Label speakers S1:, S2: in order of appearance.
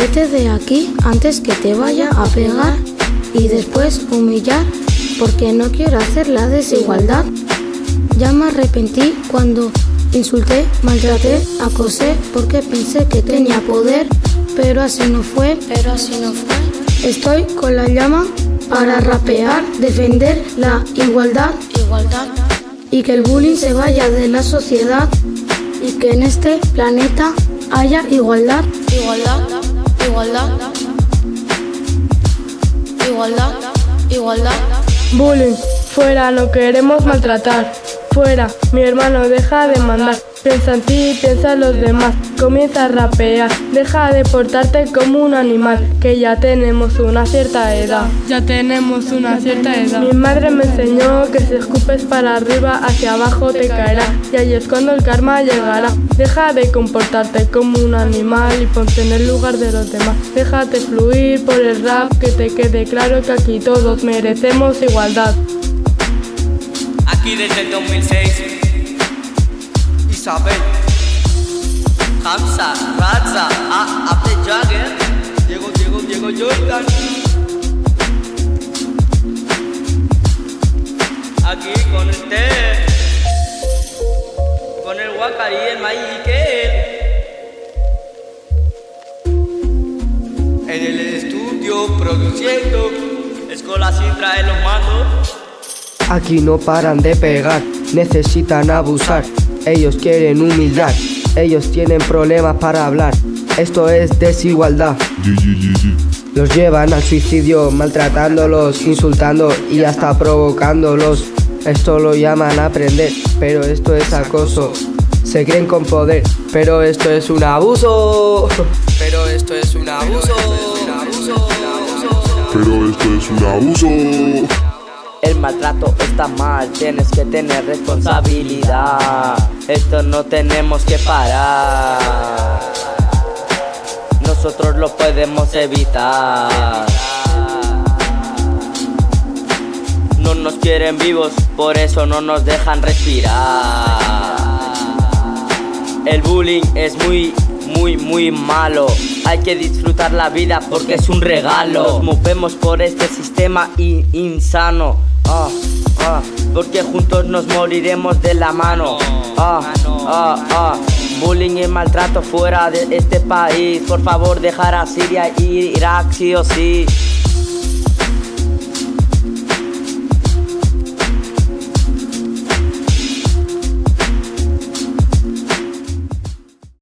S1: Vete de aquí antes que te vaya a pegar y después humillar porque no quiero hacer la desigualdad. Ya me arrepentí cuando insulté, maltraté, acosé porque pensé que tenía poder, pero así no fue, pero así no fue. Estoy con la llama para rapear, defender la igualdad, igualdad y que el bullying se vaya de la sociedad y que en este planeta haya igualdad, igualdad, igualdad, igualdad, igualdad.
S2: Bullying, fuera, no queremos maltratar. Fuera, mi hermano, deja de mandar. Piensa en ti, piensa en los demás. Comienza a rapear, deja de portarte como un animal, que ya tenemos una cierta edad. Ya tenemos una cierta edad. Mi madre me enseñó que si escupes para arriba, hacia abajo te caerá. Y ahí es cuando el karma llegará. Deja de comportarte como un animal y ponte en el lugar de los demás. Déjate fluir por el rap, que te quede claro que aquí todos merecemos igualdad.
S3: Aquí desde el 2006 Isabel. Hamza, Raza, A, Abde Jagger. Diego, Diego, Diego Jordan. Aquí con el T Con el Wakari, el Michael En el estudio produciendo. Escola sin traer los mandos.
S4: Aquí no paran de pegar, necesitan abusar. Ellos quieren humillar, ellos tienen problemas para hablar. Esto es desigualdad. Los llevan al suicidio, maltratándolos, insultando y hasta provocándolos. Esto lo llaman aprender, pero esto es acoso. Se creen con poder, pero esto es un abuso. Pero esto es un abuso.
S5: Pero esto es un abuso.
S3: El maltrato está mal, tienes que tener responsabilidad. Esto no tenemos que parar. Nosotros lo podemos evitar. No nos quieren vivos, por eso no nos dejan respirar. El bullying es muy, muy, muy malo. Hay que disfrutar la vida porque es un regalo. Nos movemos por este sistema in- insano. Ah, ah, porque juntos nos moriremos de la mano. Ah, ah, ah. Bullying y maltrato fuera de este país. Por favor, dejar a Siria y Irak sí o sí.